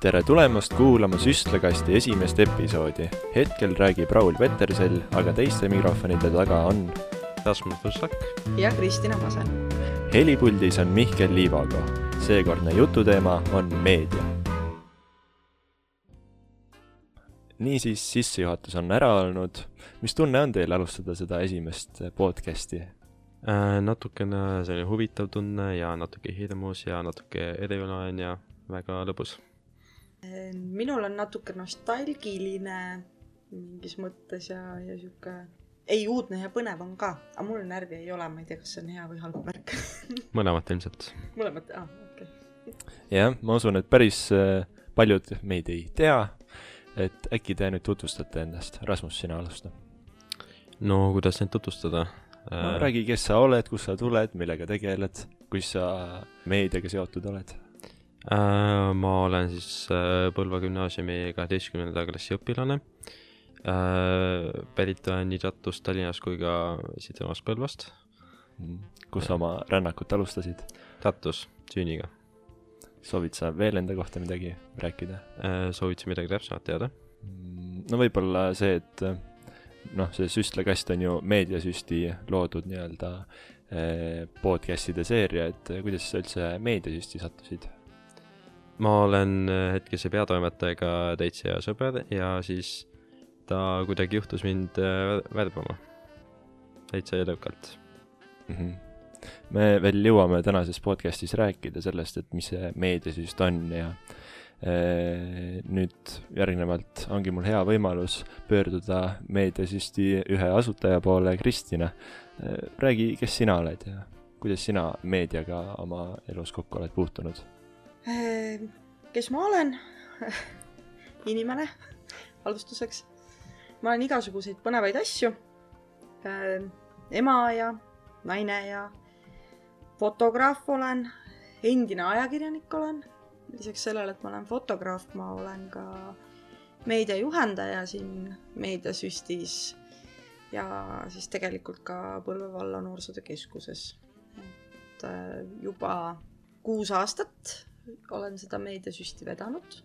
tere tulemast kuulama Süstlakasti esimest episoodi. hetkel räägib Raul Petersell, aga teiste mikrofonide taga on Rasmus Pussak. ja Kristina Mase. helipuldis on Mihkel Liivago. seekordne jututeema on meedia. niisiis, sissejuhatus on ära olnud. mis tunne on teil alustada seda esimest podcast'i? Äh, natukene selline huvitav tunne ja natuke hirmus ja natuke eriline ja väga lõbus minul on natuke nostalgiline mingis mõttes ja, ja sihuke, ei uudne ja põnev on ka, aga mul närvi ei ole, ma ei tea, kas see on hea või halb märk mõlemat ilmselt. mõlemat, aa, okei okay.. jah, ma usun, et päris äh, paljud meid ei tea, et äkki te nüüd tutvustate ennast, Rasmus, sina alusta. no kuidas end tutvustada no,? räägi, kes sa oled, kust sa tuled, millega tegeled, kus sa meediaga seotud oled ma olen siis äh, Põlva gümnaasiumi kaheteistkümnenda klassi õpilane. Äh, pärit olen nii Tartust, Tallinnast kui ka siitsamast Põlvast. Mm. kus sa oma rännakut alustasid? Tartus, süüniga. soovid sa veel enda kohta midagi rääkida? soovid sa midagi täpsemat teada? Mm, no võib-olla see, et noh, see süstlakast on ju meediasüsti loodud nii-öelda podcast'ide seeria, et kuidas sa üldse meediasüsti sattusid? Ma olen äh, hetkese peatoimetajaga täitsa hea sõber ja siis ta kuidagi juhtus mind äh, värbama. täitsa edukalt mm. -hmm. me veel jõuame tänases podcastis rääkida sellest, et mis see meediasüst on ja e, nüüd järgnevalt ongi mul hea võimalus pöörduda meediasüsti ühe asutaja poole, Kristina räägi, kes sina oled ja kuidas sina meediaga oma elus kokku oled puutunud kes ma olen inimene, alustuseks. ma olen igasuguseid põnevaid asju. Ehm, ema ja naine ja fotograaf olen, endine ajakirjanik olen. lisaks sellele, et ma olen fotograaf, ma olen ka meediajuhendaja siin meediasüstis ja siis tegelikult ka Põlva valla noorsootöö keskuses. et äh, juba kuus aastat olen seda meediasüsti vedanud.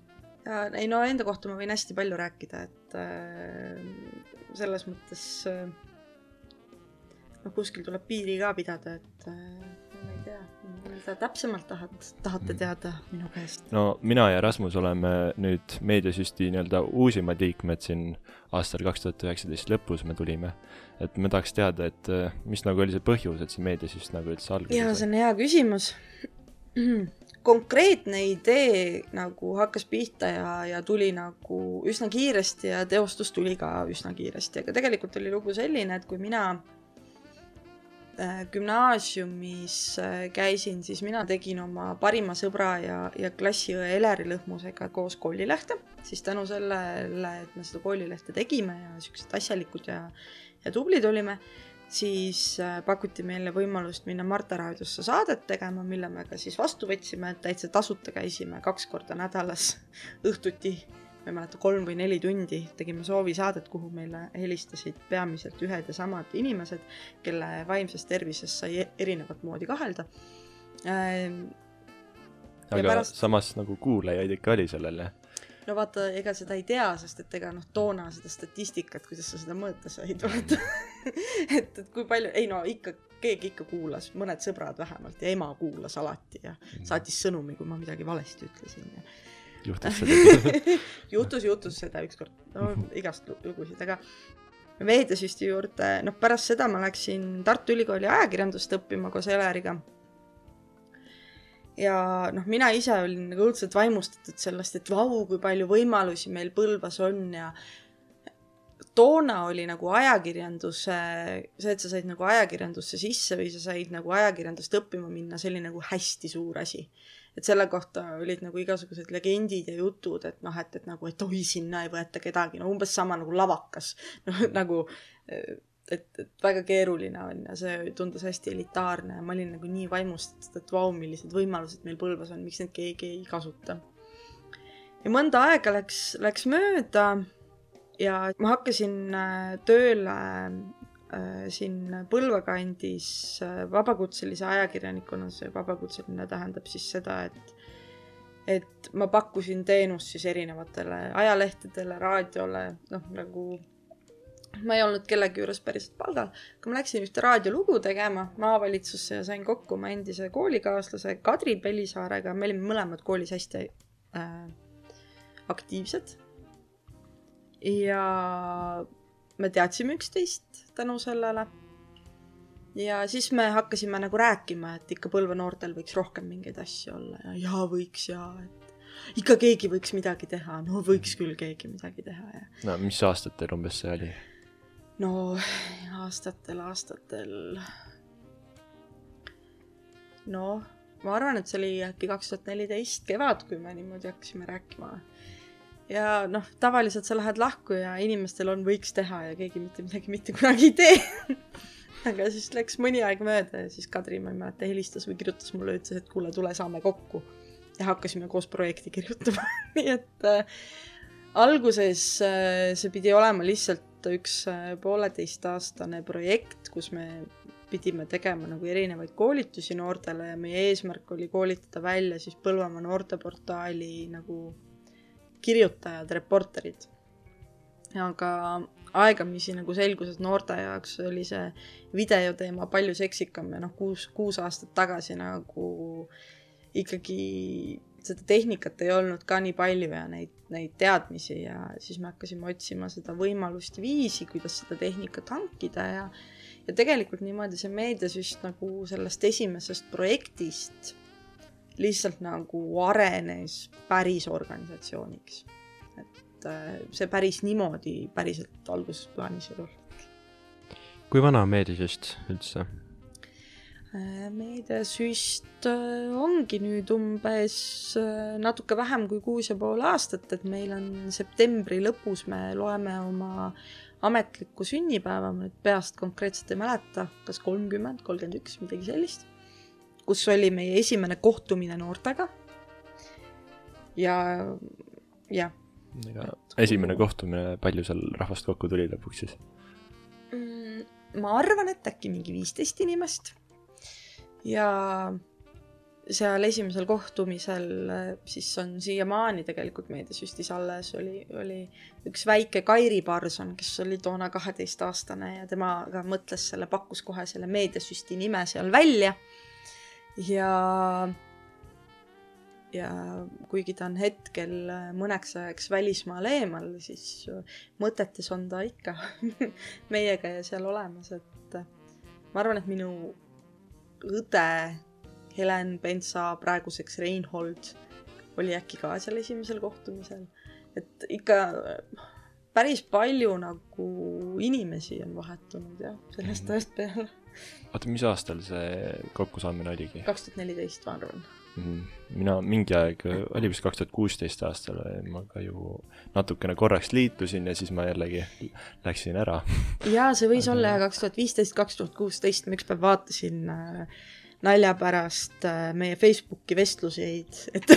ei no enda kohta ma võin hästi palju rääkida, et äh, selles mõttes äh, noh, kuskil tuleb piiri ka pidada, et äh, ma ei tea, mida täpsemalt tahad, tahate mm. teada minu käest? no mina ja Rasmus oleme nüüd meediasüsti nii-öelda uusimad liikmed siin aastal kaks tuhat üheksateist lõpus me tulime. et me tahaks teada, et äh, mis nagu oli see põhjus, et see meediasüst nagu üldse sai? jaa, see on hea küsimus konkreetne idee nagu hakkas pihta ja, ja tuli nagu üsna kiiresti ja teostus tuli ka üsna kiiresti, aga tegelikult oli lugu selline, et kui mina äh, gümnaasiumis äh, käisin, siis mina tegin oma parima sõbra ja, ja klassiõe Eleri Lõhmusega koos koolilehte, siis tänu sellele, et me seda koolilehte tegime ja siuksed asjalikud ja, ja tublid olime, siis äh, pakuti meile võimalust minna Marta raadiosse saadet tegema, mille me ka siis vastu võtsime, et täitsa tasuta käisime kaks korda nädalas õhtuti, ma ei mäleta, kolm või neli tundi tegime soovisaadet, kuhu meile helistasid peamiselt ühed ja samad inimesed, kelle vaimses tervises sai e-, erinevat moodi kahelda. Ähm,. aga pärast... samas nagu kuulajaid ikka oli sellele no vaata, ega seda ei tea, sest et ega noh, toona seda statistikat, kuidas sa seda mõõta said, vaata et, et kui palju, ei no ikka, keegi ikka kuulas, mõned sõbrad vähemalt ja ema kuulas alati ja mm. saatis sõnumi, kui ma midagi valesti ütlesin ja juhtus seda juhtus, juhtus seda ükskord, no igast lugusid, aga meediasüsti juurde, noh, pärast seda ma läksin Tartu Ülikooli ajakirjandust õppima koos Eleriga. Ja noh, mina ise olin nagu õudselt vaimustatud sellest, et vau, kui palju võimalusi meil Põlvas on ja toona oli nagu ajakirjanduse, see, et sa said nagu ajakirjandusse sisse või sa said nagu ajakirjandust õppima minna, see oli nagu hästi suur asi. et selle kohta olid nagu igasugused legendid ja jutud, et noh, et, et nagu, et oi, sinna ei võeta kedagi, no umbes sama nagu lavakas, noh nagu et, et väga keeruline on ja see tundus hästi elitaarne ja ma olin nagu nii vaimustatud, et vau, millised võimalused meil Põlvas on, miks neid keegi ei kasuta. ja mõnda aega läks, läks mööda ja ma hakkasin äh, tööle äh, siin Põlva kandis äh, vabakutselise ajakirjanikuna, see vabakutseline tähendab siis seda, et et ma pakkusin teenust siis erinevatele ajalehtedele, raadiole, noh nagu ma ei olnud kellegi juures päriselt palgal, aga ma läksin ühte raadiolugu tegema maavalitsusse ja sain kokku oma endise koolikaaslase Kadri Pellisaarega, me olime mõlemad koolis hästi äh, aktiivsed. Ja me teadsime üksteist tänu sellele. ja siis me hakkasime nagu rääkima, et ikka Põlva noortel võiks rohkem mingeid asju olla ja jaa, võiks ja et ikka keegi võiks midagi teha, no võiks küll keegi midagi teha ja. no mis aastatel umbes see oli? no aastatel, aastatel. noh, ma arvan, et see oli äkki kaks tuhat neliteist kevad, kui me niimoodi hakkasime rääkima. Ja noh, tavaliselt sa lähed lahku ja inimestel on, võiks teha ja keegi mitte midagi mitte kunagi ei tee aga siis läks mõni aeg mööda ja siis Kadri, ma ei mäleta, helistas või kirjutas mulle, ütles, et kuule, tule, saame kokku. ja hakkasime koos projekti kirjutama nii et äh, alguses äh, see pidi olema lihtsalt üks äh, pooleteistaastane projekt, kus me pidime tegema nagu erinevaid koolitusi noortele ja meie eesmärk oli koolitada välja siis Põlvamaa noorteportaali nagu kirjutajad, reporterid. aga aegamisi nagu selgus, et noorte jaoks oli see videoteema palju seksikam ja noh, kuus, kuus aastat tagasi nagu ikkagi seda tehnikat ei olnud ka nii palju ja neid, neid teadmisi ja siis me hakkasime otsima seda võimalust, viisi, kuidas seda tehnikat hankida ja ja tegelikult niimoodi see meediasüst nagu sellest esimesest projektist lihtsalt nagu arenes päris organisatsiooniks. et äh, see päris niimoodi päriselt alguses plaanis ei olnud. kui vana on meediasüst üldse? Äh, meediasüst äh, ongi nüüd umbes natuke vähem kui kuus ja pool aastat, et meil on septembri lõpus, me loeme oma ametlikku sünnipäeva, ma nüüd peast konkreetselt ei mäleta, kas kolmkümmend, kolmkümmend üks, midagi sellist, kus oli meie esimene kohtumine noortega. ja, jah. esimene kohtumine, palju seal rahvast kokku tuli lõpuks siis? Mm, ma arvan, et äkki mingi viisteist inimest ja seal esimesel kohtumisel siis on siiamaani tegelikult meediasüstis alles, oli, oli üks väike Kairi Parson, kes oli toona kaheteistaastane ja temaga mõtles selle, pakkus kohe selle meediasüsti nime seal välja. Ja, ja kuigi ta on hetkel mõneks ajaks välismaal eemal, siis mõtetes on ta ikka meiega ja seal olemas, et ma arvan, et minu õde Helen Pensa, praeguseks Reinhold, oli äkki ka seal esimesel kohtumisel. et ikka päris palju nagu inimesi on vahetunud jah, sellest mhm. ajast peale. Oota, mis aastal see kokkusaamine oligi? kaks tuhat neliteist, ma arvan Mhm. mina mingi aeg, oli vist kaks tuhat kuusteist aastal, ma ka ju natukene korraks liitusin ja siis ma jällegi läksin ära. jaa, see võis olla jah kaks tuhat viisteist, kaks tuhat kuusteist, ma ükspäev vaatasin äh, nalja pärast äh, meie Facebooki vestluseid, et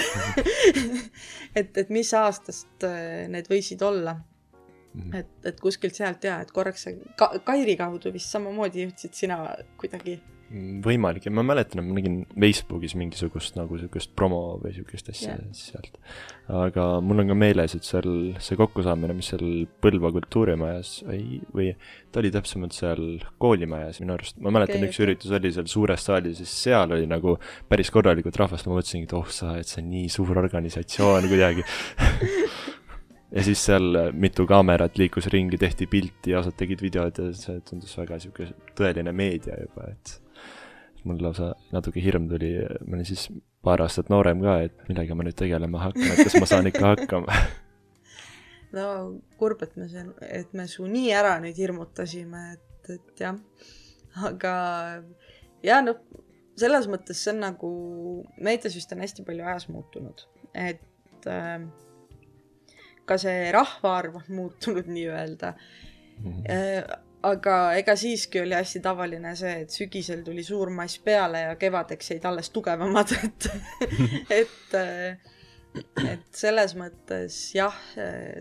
et, et mis aastast äh, need võisid olla mm. -hmm. et, et kuskilt sealt jaa, et korraks see ka, Kairi kaudu vist samamoodi jõudsid sina kuidagi võimalik ja ma mäletan, et ma nägin Facebookis mingisugust nagu sihukest promo või sihukest asja yeah. sealt. aga mul on ka meeles, et seal see kokkusaamine, mis seal Põlva kultuurimajas või, või ta oli täpsemalt seal koolimajas minu arust, ma mäletan okay,, üks okay. üritus oli seal suures saalis, siis seal oli nagu päris korralikult rahvast, ma mõtlesingi, et oh sa, et see on nii suur organisatsioon kuidagi ja siis seal mitu kaamerat liikus ringi, tehti pilti ja osad tegid videod ja see tundus väga sihuke tõeline meedia juba, et mul lausa natuke hirm tuli, ma olin siis paar aastat noorem ka, et millega ma nüüd tegelema hakkan, et kas ma saan ikka hakkama no kurb, et me see, et me su nii ära nüüd hirmutasime, et, et jah. aga ja noh, selles mõttes see on nagu, meediasüst on hästi palju ajas muutunud, et äh, ka see rahvaarv on muutunud nii-öelda mm. -hmm. Äh, aga ega siiski oli hästi tavaline see, et sügisel tuli suur mass peale ja kevadeks jäid alles tugevamad, et et et selles mõttes jah,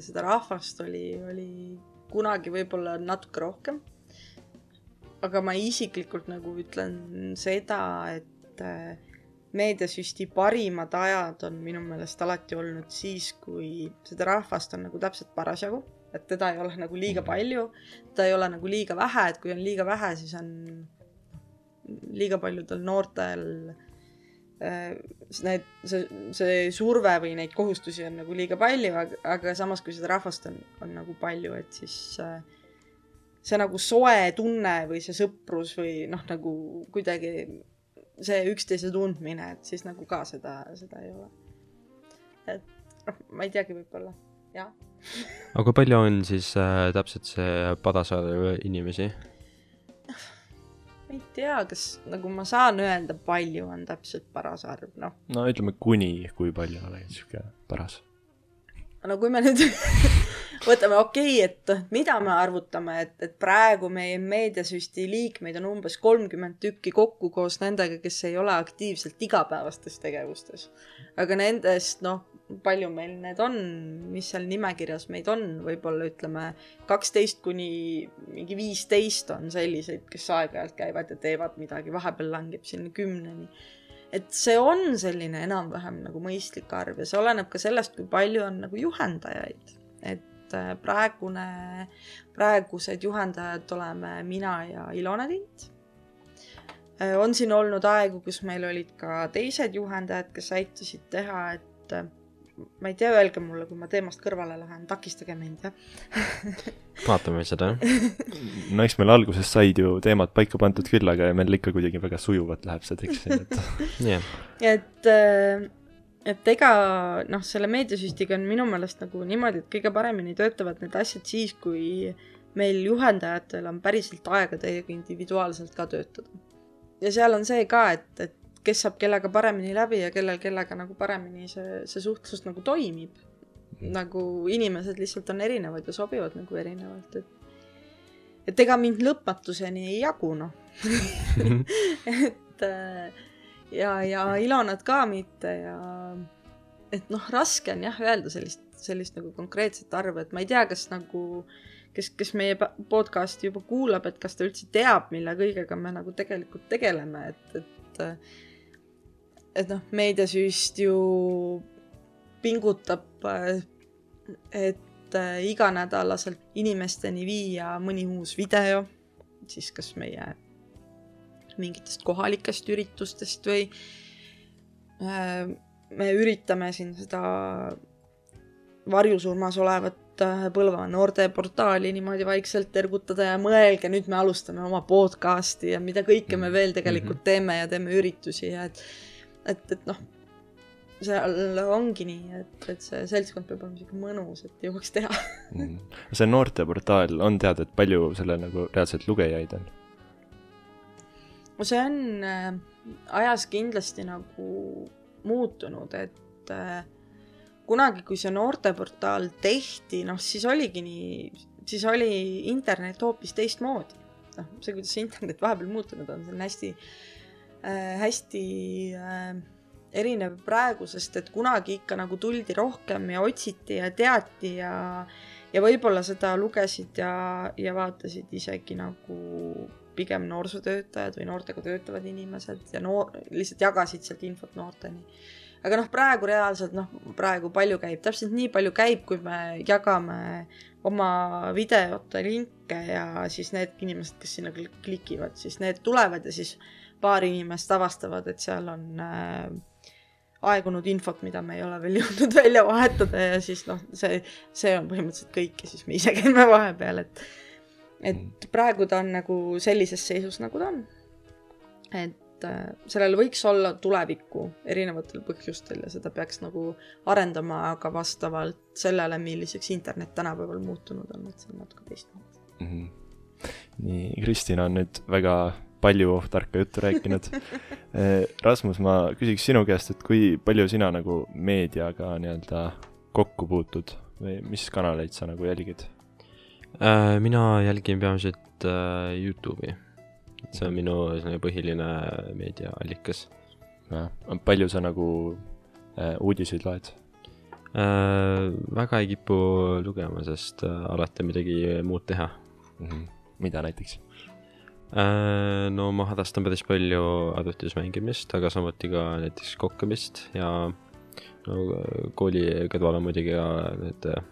seda rahvast oli, oli kunagi võib-olla natuke rohkem. aga ma isiklikult nagu ütlen seda, et meediasüsti parimad ajad on minu meelest alati olnud siis, kui seda rahvast on nagu täpselt parasjagu, et teda ei ole nagu liiga palju, teda ei ole nagu liiga vähe, et kui on liiga vähe, siis on liiga paljudel noortel äh, need, see, see surve või neid kohustusi on nagu liiga palju, aga samas, kui seda rahvast on, on nagu palju, et siis äh, see nagu soe tunne või see sõprus või noh, nagu kuidagi see üksteise tundmine, et siis nagu ka seda, seda ei ole. et noh, ma ei teagi, võib-olla, jah. aga kui palju on siis äh, täpselt see Padasaare inimesi? ma ei tea, kas nagu ma saan öelda, palju on täpselt paras arv, noh. no ütleme kuni, kui palju oleks sihuke paras. no kui me nüüd võtame okei okay,, et mida me arvutame, et, et praegu meie meediasüsti liikmeid on umbes kolmkümmend tükki kokku koos nendega, kes ei ole aktiivselt igapäevastes tegevustes. aga nendest, noh, palju meil need on, mis seal nimekirjas meid on, võib-olla ütleme kaksteist kuni mingi viisteist on selliseid, kes aeg-ajalt käivad ja teevad midagi, vahepeal langeb sinna kümneni. et see on selline enam-vähem nagu mõistlik arv ja see oleneb ka sellest, kui palju on nagu juhendajaid. et äh, praegune, praegused juhendajad oleme mina ja Ilona Tint äh, on siin olnud aegu, kus meil olid ka teised juhendajad, kes aitasid teha, et äh, ma ei tea, öelge mulle, kui ma teemast kõrvale lähen, takistage mind, jah. Vaatame seda, no eks meil alguses said ju teemad paika pandud küll, aga meil ikka kuidagi väga sujuvalt läheb see tekst et et, et ega noh, selle meediasüstiga on minu meelest nagu niimoodi, et kõige paremini töötavad need asjad siis, kui meil juhendajatel on päriselt aega teiega individuaalselt ka töötada. ja seal on see ka, et, et kes saab kellega paremini läbi ja kellel kellega nagu paremini see, see suhtlus nagu toimib. Mhm. nagu inimesed lihtsalt on erinevad ja sobivad nagu erinevalt, et et ega mind lõpmatuseni ei jagu, noh mhm. et äh, ja, ja Ilonat ka mitte ja et noh, raske on jah öelda sellist, sellist nagu konkreetset arvu, et ma ei tea, kas nagu kes, kes meie podcast'i juba kuulab, et kas ta üldse teab, mille kõigega me nagu tegelikult tegeleme, et, et et noh, meediasüüst ju pingutab, et iganädalaselt inimesteni viia mõni uus video, siis kas meie mingitest kohalikest üritustest või äh, me üritame siin seda varjusurmas olevat äh, Põlva noorteportaali niimoodi vaikselt ergutada ja mõelge, nüüd me alustame oma podcast'i ja mida kõike me veel tegelikult mhm. teeme ja teeme üritusi ja et et, et noh, seal ongi nii, et, et see seltskond peab olema sihuke mõnus, et jõuaks teha mm.. see noorteportaal, on teada, et palju sellel nagu reaalselt lugejaid on? See on äh, ajas kindlasti nagu muutunud, et äh, kunagi, kui see noorteportaal tehti, noh siis oligi nii, siis oli internet hoopis teistmoodi. noh, see, kuidas see internet vahepeal muutunud on, see on hästi äh, hästi äh, erinev praegusest, et kunagi ikka nagu tuldi rohkem ja otsiti ja teati ja ja võib-olla seda lugesid ja, ja vaatasid isegi nagu pigem noorsootöötajad või noortega töötavad inimesed ja noor, lihtsalt jagasid sealt infot noorteni. aga noh, praegu reaalselt noh, praegu palju käib, täpselt nii palju käib, kui me jagame oma videote linke ja siis need inimesed, kes sinna klikivad, siis need tulevad ja siis paar inimest avastavad, et seal on äh, aegunud infot, mida me ei ole veel jõudnud välja vahetada ja siis noh, see, see on põhimõtteliselt kõik ja siis me ise käime vahepeal, et et mm. praegu ta on nagu sellises seisus, nagu ta on. et äh, sellel võiks olla tulevikku erinevatel põhjustel ja seda peaks nagu arendama, aga vastavalt sellele, milliseks internet tänapäeval muutunud on, et see on natuke teistmoodi mm. -hmm. nii, Kristina on nüüd väga palju tarka juttu rääkinud. Eh, Rasmus, ma küsiks sinu käest, et kui palju sina nagu meediaga nii-öelda kokku puutud või mis kanaleid sa nagu jälgid? Äh, mina jälgin peamiselt äh, Youtube'i. see on minu selline põhiline meediaallikas. palju sa nagu äh, uudiseid loed äh,? väga ei kipu lugema, sest äh, alati on midagi muud teha mm. -hmm. mida näiteks? Äh, no ma harrastan päris palju arvutis mängimist, aga samuti ka näiteks kokkamist ja no kooli kõrval on muidugi ka need äh,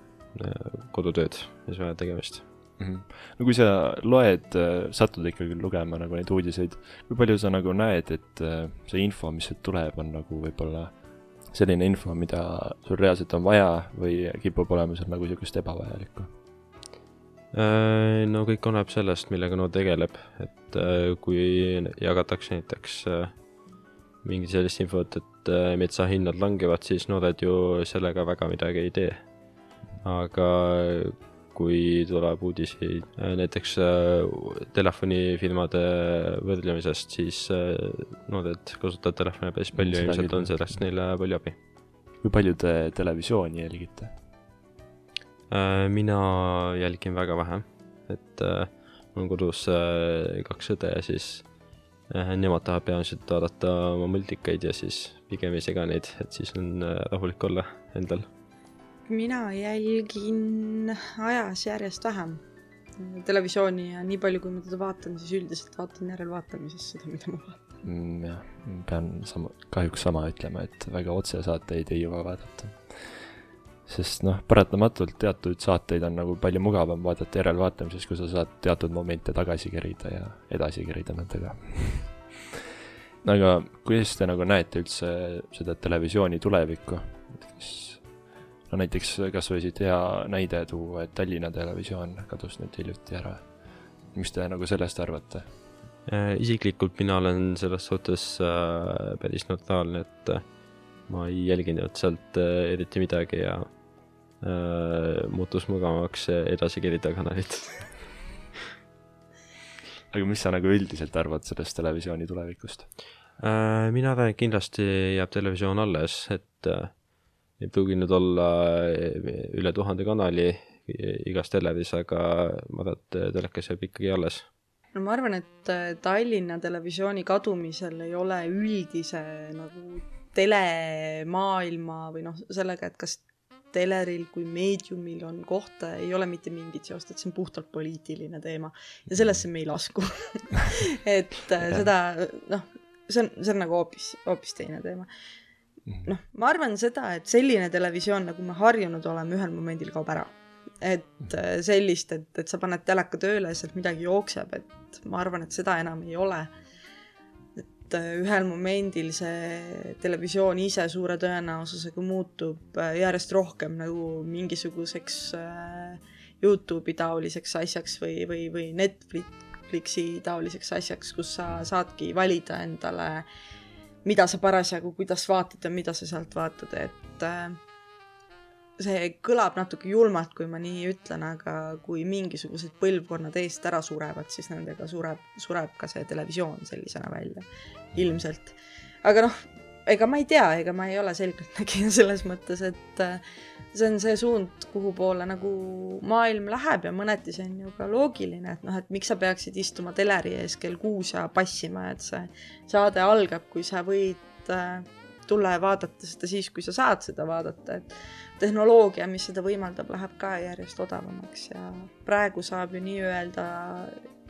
kodutööd, mis vajavad tegemist mm. -hmm. no kui sa loed, satud ikkagi lugema nagu neid uudiseid, kui palju sa nagu näed, et see info, mis sealt tuleb, on nagu võib-olla selline info, mida sul reaalselt on vaja või kipub olema seal nagu niisugust ebavajalikku? Äh, no kõik oleneb sellest, millega noor tegeleb, et äh, kui jagatakse näiteks äh, mingi sellist infot, et metsahinnad langevad, siis noored ju sellega väga midagi ei tee. Aga kui tuleb uudiseid näiteks telefonifirmade võrdlemisest, siis noored kasutavad telefone päris palju ja ilmselt on sellest neile palju abi. kui palju te televisiooni jälgite? Äh, mina jälgin väga vähe, et äh, mul on kodus äh, kaks õde ja siis nemad tahavad peamiselt vaadata oma multikaid ja siis pigem ei sega neid, et siis on rahulik olla endal. Mina jälgin ajas järjest vähem televisiooni ja nii palju, kui ma teda vaatan, siis üldiselt vaatan järelvaatamises seda, mida ma vaatan mm,. jah, pean sama, kahjuks sama ütlema, et väga otsesaateid ei jõua vaadata sest noh, paratamatult teatud saateid on nagu palju mugavam vaadata järelvaatamises, kui sa saad teatud momente tagasi kerida ja edasi kerida nendega aga kuidas te nagu näete üldse seda televisiooni tulevikku? kas, no näiteks kasvõi siit hea näide tuua, et Tallinna Televisioon kadus nüüd hiljuti ära. mis te nagu sellest arvate? Äh, isiklikult mina olen selles suhtes äh, päris neutraalne, et äh, ma ei jälginud sealt eriti midagi ja äh, muutus mugavamaks edasi kerida kanalit aga mis sa nagu üldiselt arvad sellest televisiooni tulevikust äh,? mina arvan, et kindlasti jääb televisioon alles, et äh, ei pruugi nüüd olla äh, üle tuhande kanali igas televis, aga ma arvan, et telekas jääb ikkagi alles. No ma arvan, et äh, Tallinna Televisiooni kadumisel ei ole üldise nagu telemaailma või noh, sellega, et kas teleril kui meediumil on kohta, ei ole mitte mingit seost, et see on puhtalt poliitiline teema ja sellesse me ei lasku. Et seda noh, see on, see on nagu hoopis, hoopis teine teema. Mhm. noh, ma arvan seda, et selline televisioon, nagu me harjunud oleme, ühel momendil kaob ära. et mhm. äh, sellist, et, et sa paned teleka tööle ja sealt midagi jookseb, et ma arvan, et seda enam ei ole et äh, ühel momendil see televisioon ise suure tõenäosusega muutub äh, järjest rohkem nagu mingisuguseks äh, Youtube'i taoliseks asjaks või, või, või Netflixi taoliseks asjaks, kus sa saadki valida endale, mida sa parasjagu, kuidas vaatad ja mida sa sealt vaatad, et see kõlab natuke julmalt, kui ma nii ütlen, aga kui mingisugused põlvkonnad eest ära surevad, siis nendega sureb, sureb ka see televisioon sellisena välja, ilmselt. aga noh, ega ma ei tea, ega ma ei ole selgeltnägija selles mõttes, et äh, see on see suund, kuhu poole nagu maailm läheb ja mõneti see on ju ka loogiline, et noh, et miks sa peaksid istuma teleri ees kell kuus ja passima, et see saade algab, kui sa võid äh, tulla ja vaadata seda siis, kui sa saad seda vaadata, et tehnoloogia, mis seda võimaldab, läheb ka järjest odavamaks ja praegu saab ju nii-öelda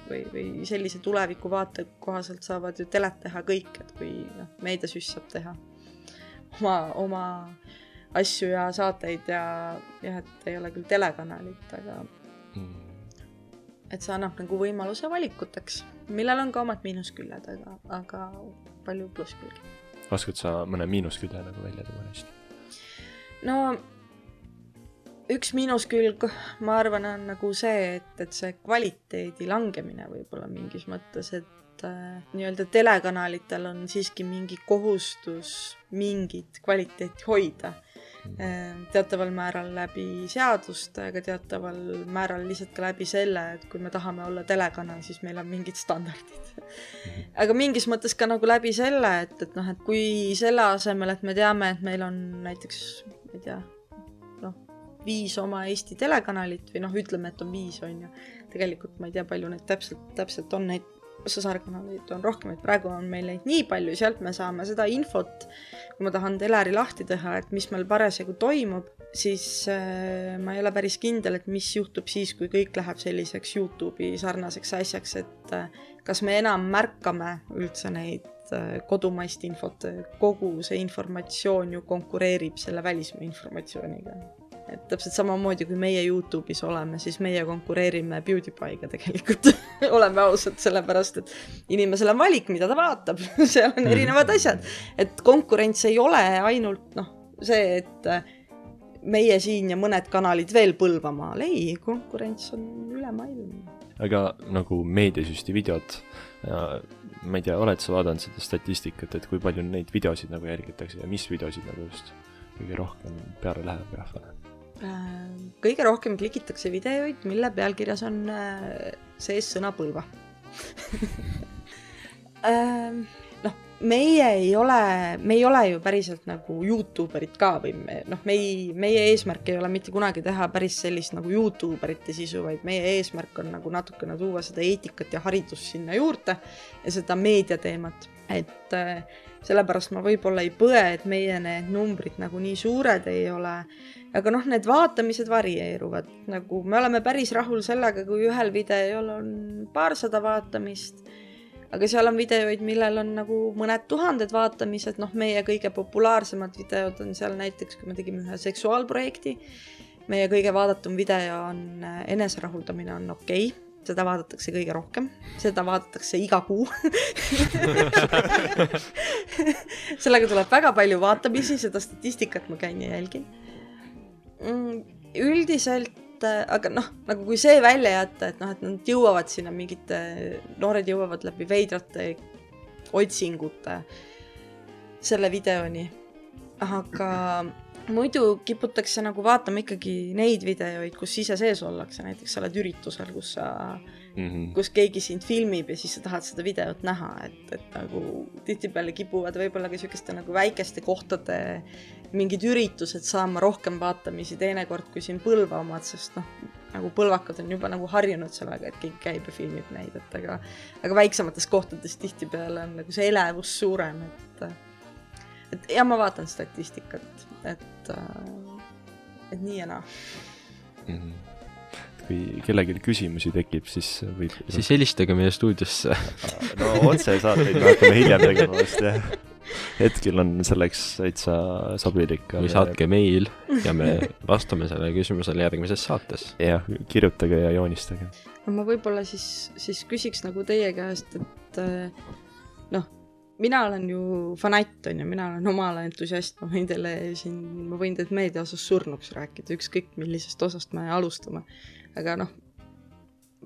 või, või sellise tuleviku vaate kohaselt saavad ju telet teha kõik, et kui noh, meediasüss saab teha oma, oma asju ja saateid ja jah, et ei ole küll telekanalit, aga et see annab nagu võimaluse valikuteks, millel on ka omad miinusküljed, aga, aga palju plusskülgi. oskad sa mõne miinuskülje nagu välja tuua hästi? no üks miinuskülg, ma arvan, on nagu see, et, et see kvaliteedi langemine võib-olla mingis mõttes, et äh, nii-öelda telekanalitel on siiski mingi kohustus mingit kvaliteeti hoida äh,. teataval määral läbi seaduste, aga teataval määral lihtsalt ka läbi selle, et kui me tahame olla telekanal, siis meil on mingid standardid. aga mingis mõttes ka nagu läbi selle, et, et noh, et kui selle asemel, et me teame, et meil on näiteks, ma ei tea viis oma Eesti telekanalit või noh, ütleme, et on viis, on ju. tegelikult ma ei tea, palju neid täpselt, täpselt on neid sõsarkanaleid on rohkem, et praegu on meil neid nii palju, sealt me saame seda infot, kui ma tahan teleri lahti teha, et mis meil parasjagu toimub, siis äh, ma ei ole päris kindel, et mis juhtub siis, kui kõik läheb selliseks Youtube'i sarnaseks asjaks, et äh, kas me enam märkame üldse neid äh, kodumaist infot, kogu see informatsioon ju konkureerib selle välismaa informatsiooniga. Et täpselt samamoodi, kui meie Youtube'is oleme, siis meie konkureerime PewDiePie'ga tegelikult oleme ausad, sellepärast et inimesel on valik, mida ta vaatab seal on erinevad asjad. et konkurents ei ole ainult noh, see, et meie siin ja mõned kanalid veel Põlvamaal, ei, konkurents on ülemaailmne. aga nagu meediasüsti videod, ma ei tea, oled sa vaadanud seda statistikat, et kui palju neid videosid nagu jälgitakse ja mis videosid nagu just kõige rohkem peale läheb rahvale? Äh, kõige rohkem klikitakse videoid, mille pealkirjas on äh, sees sõna Põlva äh, meie ei ole, me ei ole ju päriselt nagu Youtube erid ka või me noh, me ei, meie eesmärk ei ole mitte kunagi teha päris sellist nagu Youtube erite sisu, vaid meie eesmärk on nagu natukene tuua seda eetikat ja haridust sinna juurde ja seda meediateemat, et äh, sellepärast ma võib-olla ei põe, et meie need numbrid nagu nii suured ei ole, aga noh, need vaatamised varieeruvad, nagu me oleme päris rahul sellega, kui ühel videol on paarsada vaatamist aga seal on videoid, millel on nagu mõned tuhanded vaatamised, noh, meie kõige populaarsemad videod on seal näiteks, kui me tegime ühe seksuaalprojekti. meie kõige vaadatum video on äh, Eneserahuldamine on okei. Okay seda vaadatakse kõige rohkem, seda vaadatakse iga kuu. Sellega tuleb väga palju vaatamisi, seda statistikat ma käin ja jälgin. Mm, üldiselt et aga noh, nagu kui see välja jätta, et noh, et nad jõuavad sinna mingite, noored jõuavad läbi veidrate otsingute selle videoni. aga muidu kiputakse nagu vaatama ikkagi neid videoid, kus ise sees ollakse, näiteks sa oled üritusel, kus sa mm, -hmm. kus keegi sind filmib ja siis sa tahad seda videot näha, et, et nagu tihtipeale kipuvad võib-olla ka niisuguste nagu väikeste kohtade mingid üritused saama rohkem vaatamisi teinekord kui siin Põlva omad, sest noh, nagu põlvakad on juba nagu harjunud sellega, et keegi käib ja filmib neid, et aga aga väiksemates kohtades tihtipeale on nagu see elevus suurem, et et ja ma vaatan statistikat, et et nii ja naa mm. -hmm kui kellelgi küsimusi tekib, siis võib. siis helistage meie stuudiosse no otsesaateid me hakkame hiljem tegema vast jah hetkel on selleks täitsa sobilik. või saatke meil ja me vastame sellele küsimusele järgmises saates. jah, kirjutage ja joonistage. no ma võib-olla siis, siis küsiks nagu teie käest, et eh, noh, mina olen ju fanatt, on ju, mina olen oma ala entusiast, ma võin teile siin, ma võin teid meedia osas surnuks rääkida, ükskõik millisest osast me alustame. aga noh,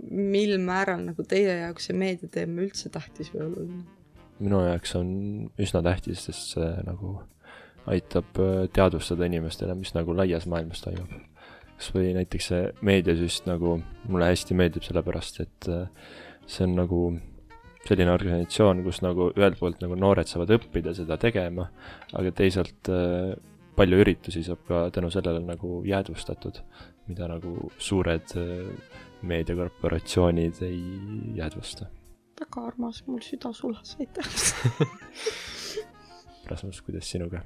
mil määral nagu teie jaoks see meediateema üldse tähtis või oluline? Minu jaoks on üsna tähtis, sest see nagu aitab äh, teadvustada inimestele, mis nagu laias maailmas toimub. kas või näiteks see meediasüst nagu mulle hästi meeldib, sellepärast et äh, see on nagu selline organisatsioon, kus nagu ühelt poolt nagu noored saavad õppida seda tegema, aga teisalt äh, palju üritusi saab ka tänu sellele nagu jäädvustatud, mida nagu suured meediakorporatsioonid ei jäädvusta väga armas, mul süda sulas, aitäh Rasmus, kuidas sinuga?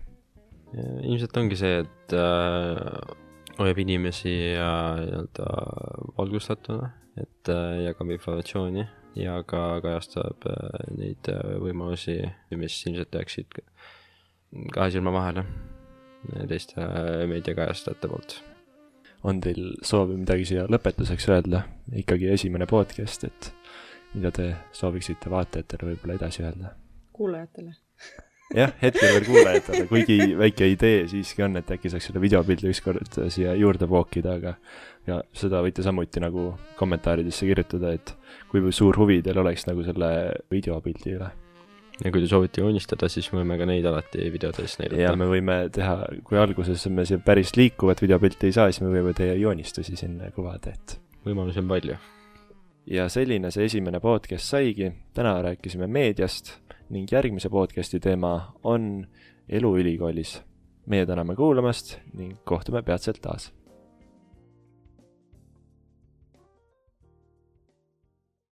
ilmselt ongi see, et äh, hoiab inimesi nii-öelda valgustatuna, et äh, jagab informatsiooni ja ka kajastab äh, neid äh, võimalusi, mis ilmselt jääksid kahe silma vahele teiste äh, meediakajastajate poolt. on teil soovi midagi siia lõpetuseks öelda? ikkagi esimene podcast, et mida te sooviksite vaatajatele võib-olla edasi öelda? kuulajatele jah, hetkel veel kuulajatele, kuigi väike idee siiski on, et äkki saaks selle videopildi ükskord siia juurde pookida, aga ja seda võite samuti nagu kommentaaridesse kirjutada, et kui suur huvi teil oleks nagu selle videopildi üle. ja kui te soovite joonistada, siis võime ka neid alati videotes näidata. ja me võime teha, kui alguses me siia päris liikuvat videopilti ei saa, siis me võime teie joonistusi sinna kuvada, et võimalusi on palju ja selline see esimene podcast saigi, täna rääkisime meediast ning järgmise podcasti teema on elu ülikoolis. meie täname kuulamast ning kohtume peatselt taas